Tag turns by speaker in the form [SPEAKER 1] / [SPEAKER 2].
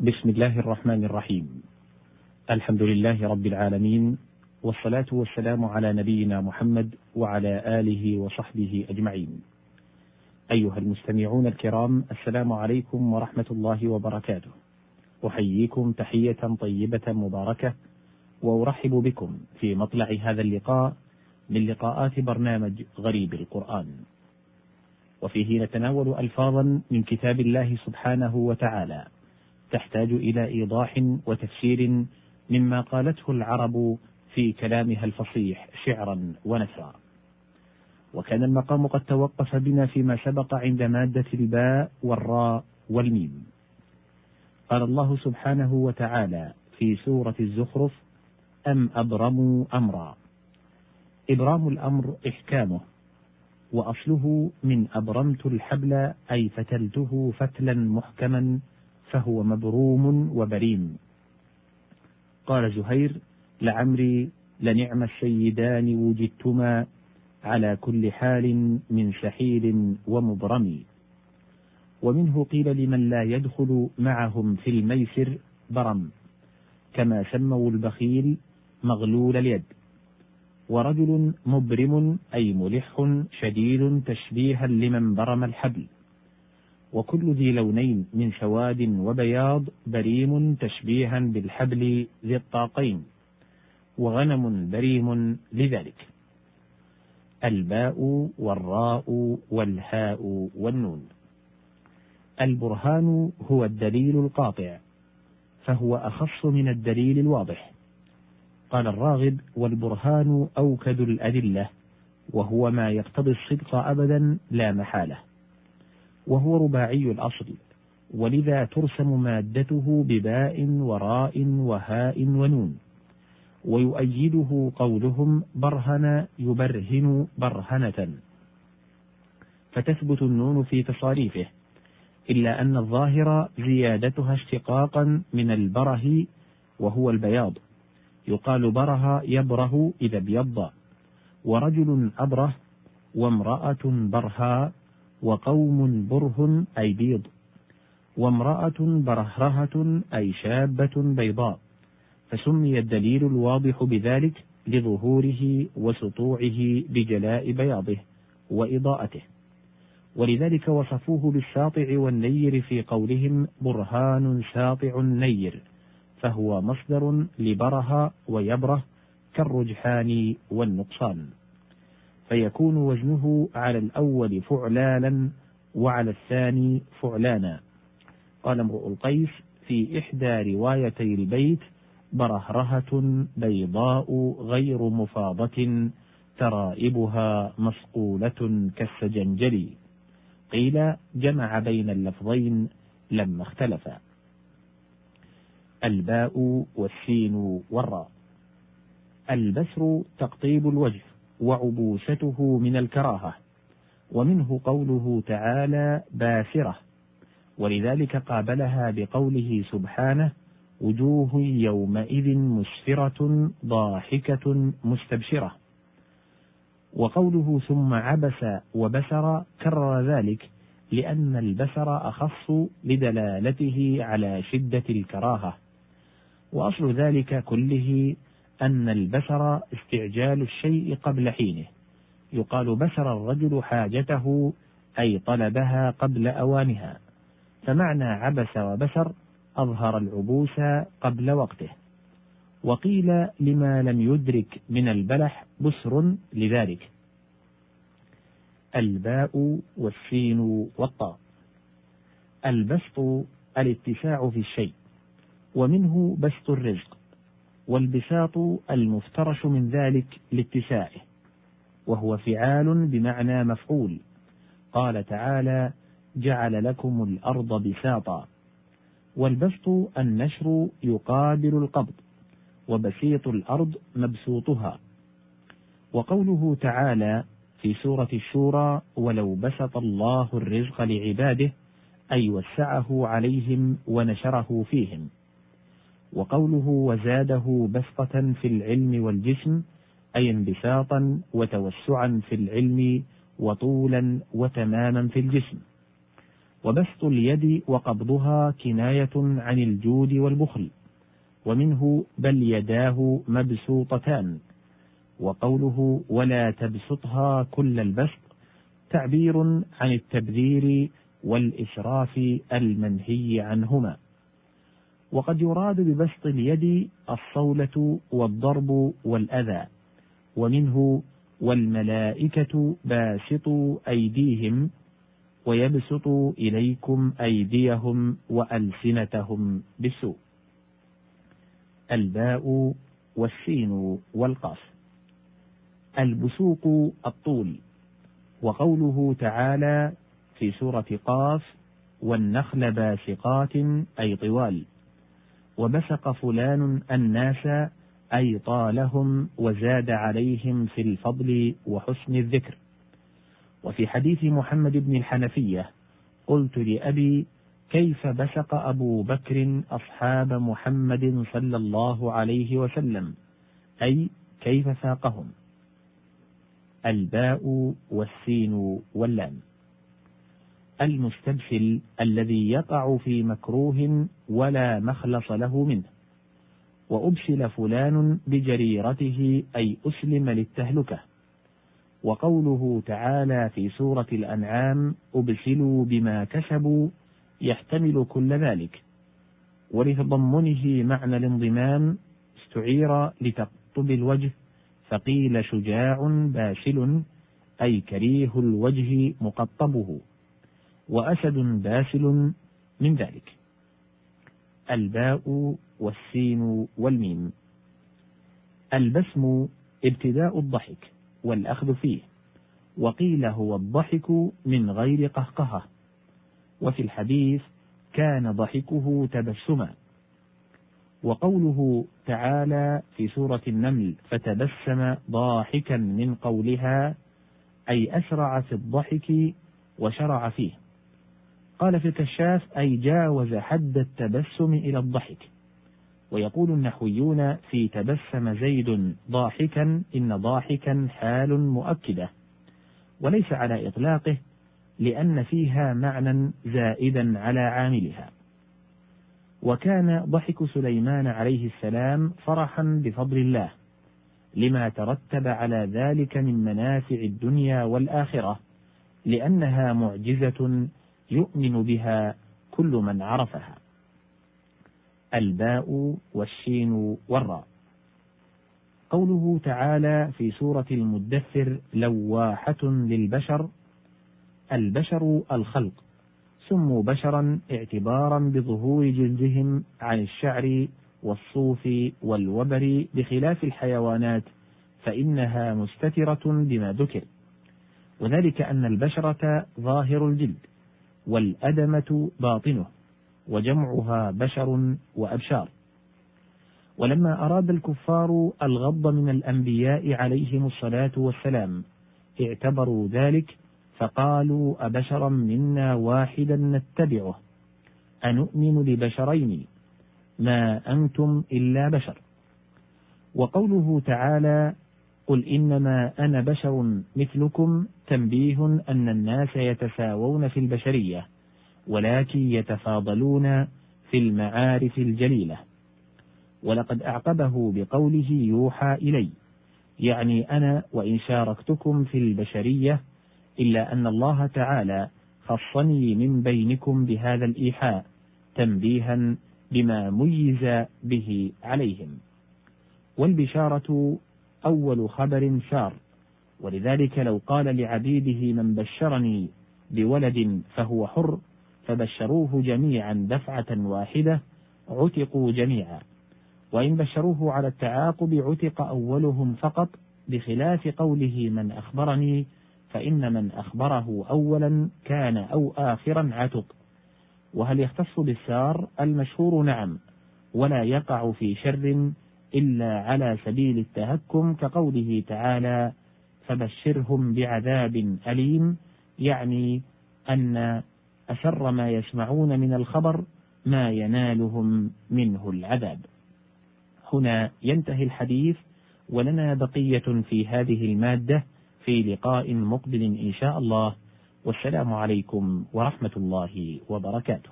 [SPEAKER 1] بسم الله الرحمن الرحيم. الحمد لله رب العالمين والصلاة والسلام على نبينا محمد وعلى آله وصحبه أجمعين. أيها المستمعون الكرام السلام عليكم ورحمة الله وبركاته. أحييكم تحية طيبة مباركة وأرحب بكم في مطلع هذا اللقاء من لقاءات برنامج غريب القرآن. وفيه نتناول ألفاظا من كتاب الله سبحانه وتعالى. تحتاج إلى إيضاح وتفسير مما قالته العرب في كلامها الفصيح شعرا ونثرا. وكان المقام قد توقف بنا فيما سبق عند مادة الباء والراء والميم. قال الله سبحانه وتعالى في سورة الزخرف أم أبرموا أمرا. إبرام الأمر إحكامه وأصله من أبرمت الحبل أي فتلته فتلا محكما فهو مبروم وبريم. قال زهير لعمري لنعم السيدان وجدتما على كل حال من سحيل ومبرم. ومنه قيل لمن لا يدخل معهم في الميسر برم كما سموا البخيل مغلول اليد. ورجل مبرم أي ملح شديد تشبيها لمن برم الحبل. وكل ذي لونين من سواد وبياض بريم تشبيها بالحبل ذي الطاقين وغنم بريم لذلك. الباء والراء والهاء والنون. البرهان هو الدليل القاطع فهو أخص من الدليل الواضح. قال الراغب والبرهان أوكد الأدلة وهو ما يقتضي الصدق ابدا لا محالة. وهو رباعي الأصل. ولذا ترسم مادته بباء وراء وهاء ونون. ويؤيده قولهم برهن يبرهن برهنة. فتثبت النون في تصاريفه. إلا أن الظاهر زيادتها اشتقاقا من البره وهو البياض. يقال بره يبره إذا ابيض ورجل أبره وامرأة برها وقوم بره أي بيض وامرأة برهرهة أي شابة بيضاء فسمي الدليل الواضح بذلك لظهوره وسطوعه بجلاء بياضه وإضاءته. ولذلك وصفوه بالساطع والنير في قولهم برهان ساطع نير فهو مصدر لبره ويبرة كالرجحان والنقصان. فيكون وزنه على الأول فعلالا وعلى الثاني فعلانا. قال امرؤ القيس في إحدى روايتي البيت برهرهة بيضاء غير مفاضة ترائبها مصقولة كالسجنجل قيل جمع بين اللفظين لما اختلفا الباء والسين والراء. البسر تقطيب الوجه وعبوسته من الكراهة ومنه قوله تعالى باسرة ولذلك قابلها بقوله سبحانه وجوه يومئذ مسفرة ضاحكة مستبشرة. وقوله ثم عبس وبسر كرر ذلك لأن البسر أخص لدلالته على شدة الكراهة. وأصل ذلك كله أن البشر استعجال الشيء قبل حينه. يقال بشر الرجل حاجته أي طلبها قبل أوانها. فمعنى عبس وبشر أظهر العبوس قبل وقته. وقيل لما لم يدرك من البلح بسر لذلك. الباء والسين والطاء. البسط الاتساع في الشيء. ومنه بسط الرزق. والبساط المفترش من ذلك لاتساعه وهو فعال بمعنى مفعول. قال تعالى جعل لكم الأرض بساطا. والبسط النشر يقابل القبض وبسيط الأرض مبسوطها. وقوله تعالى في سورة الشورى ولو بسط الله الرزق لعباده أي وسعه عليهم ونشره فيهم. وقوله وزاده بسطة في العلم والجسم أي انبساطا وتوسعا في العلم وطولا وتماما في الجسم. وبسط اليد وقبضها كناية عن الجود والبخل ومنه بل يداه مبسوطتان. وقوله ولا تبسطها كل البسط تعبير عن التبذير والإسراف المنهي عنهما. وقد يراد ببسط اليد الصولة والضرب والأذى ومنه والملائكة باسطوا أيديهم ويبسطوا إليكم أيديهم وألسنتهم بالسوء. الباء والسين والقاف. البسوق الطول. وقوله تعالى في سورة قاف والنخل باسقات أي طوال. وبسق فلان الناس أي طالهم وزاد عليهم في الفضل وحسن الذكر. وفي حديث محمد بن الحنفية قلت لأبي كيف بسق أبو بكر أصحاب محمد صلى الله عليه وسلم؟ أي كيف ساقهم؟ الباء والسين واللام. المستبسل الذي يقع في مكروه ولا مخلص له منه. وأبسل فلان بجريرته أي أسلم للتهلكة. وقوله تعالى في سورة الأنعام أبسلوا بما كسبوا يحتمل كل ذلك. ولتضمنه معنى الانضمام استعير لتقطب الوجه فقيل شجاع باسل أي كريه الوجه مقطبه. وأسد باسل من ذلك. الباء والسين والميم. البسم ابتداء الضحك والأخذ فيه. وقيل هو الضحك من غير قهقهة. وفي الحديث كان ضحكه تبسما. وقوله تعالى في سورة النمل فتبسم ضاحكا من قولها أي أسرع في الضحك وشرع فيه. قال في الكشاف أي جاوز حد التبسم إلى الضحك. ويقول النحويون في تبسم زيد ضاحكا إن ضاحكا حال مؤكدة. وليس على إطلاقه لأن فيها معنى زائدا على عاملها. وكان ضحك سليمان عليه السلام فرحا بفضل الله لما ترتب على ذلك من منافع الدنيا والآخرة لأنها معجزة يؤمن بها كل من عرفها. الباء والشين والراء. قوله تعالى في سورة المدثر لواحة للبشر البشر الخلق. سموا بشرا اعتبارا بظهور جلدهم عن الشعر والصوف والوبر بخلاف الحيوانات فإنها مستترة بما ذكر. وذلك أن البشرة ظاهر الجلد. والأدمة باطنه وجمعها بشر وأبشار. ولما أراد الكفار الغض من الأنبياء عليهم الصلاة والسلام اعتبروا ذلك فقالوا أبشرا منا واحدا نتبعه. أنؤمن لبشرين ما أنتم إلا بشر. وقوله تعالى قل إنما أنا بشر مثلكم تنبيه أن الناس يتساوون في البشرية ولكن يتفاضلون في المعارف الجليلة. ولقد أعقبه بقوله يوحى إلي يعني أنا وإن شاركتكم في البشرية إلا أن الله تعالى خصني من بينكم بهذا الإيحاء تنبيها بما ميز به عليهم. والبشارة أول خبر سار ولذلك لو قال لعبيده من بشرني بولد فهو حر فبشروه جميعا دفعة واحدة عتقوا جميعا. وإن بشروه على التعاقب عتق أولهم فقط بخلاف قوله من أخبرني فإن من أخبره أولا كان أو آخرا عتق. وهل يختص بالسار؟ المشهور نعم ولا يقع في شر إلا على سبيل التهكم كقوله تعالى فبشرهم بعذاب أليم يعني أن أشر ما يسمعون من الخبر ما ينالهم منه العذاب. هنا ينتهي الحديث ولنا بقية في هذه المادة في لقاء مقبل إن شاء الله والسلام عليكم ورحمة الله وبركاته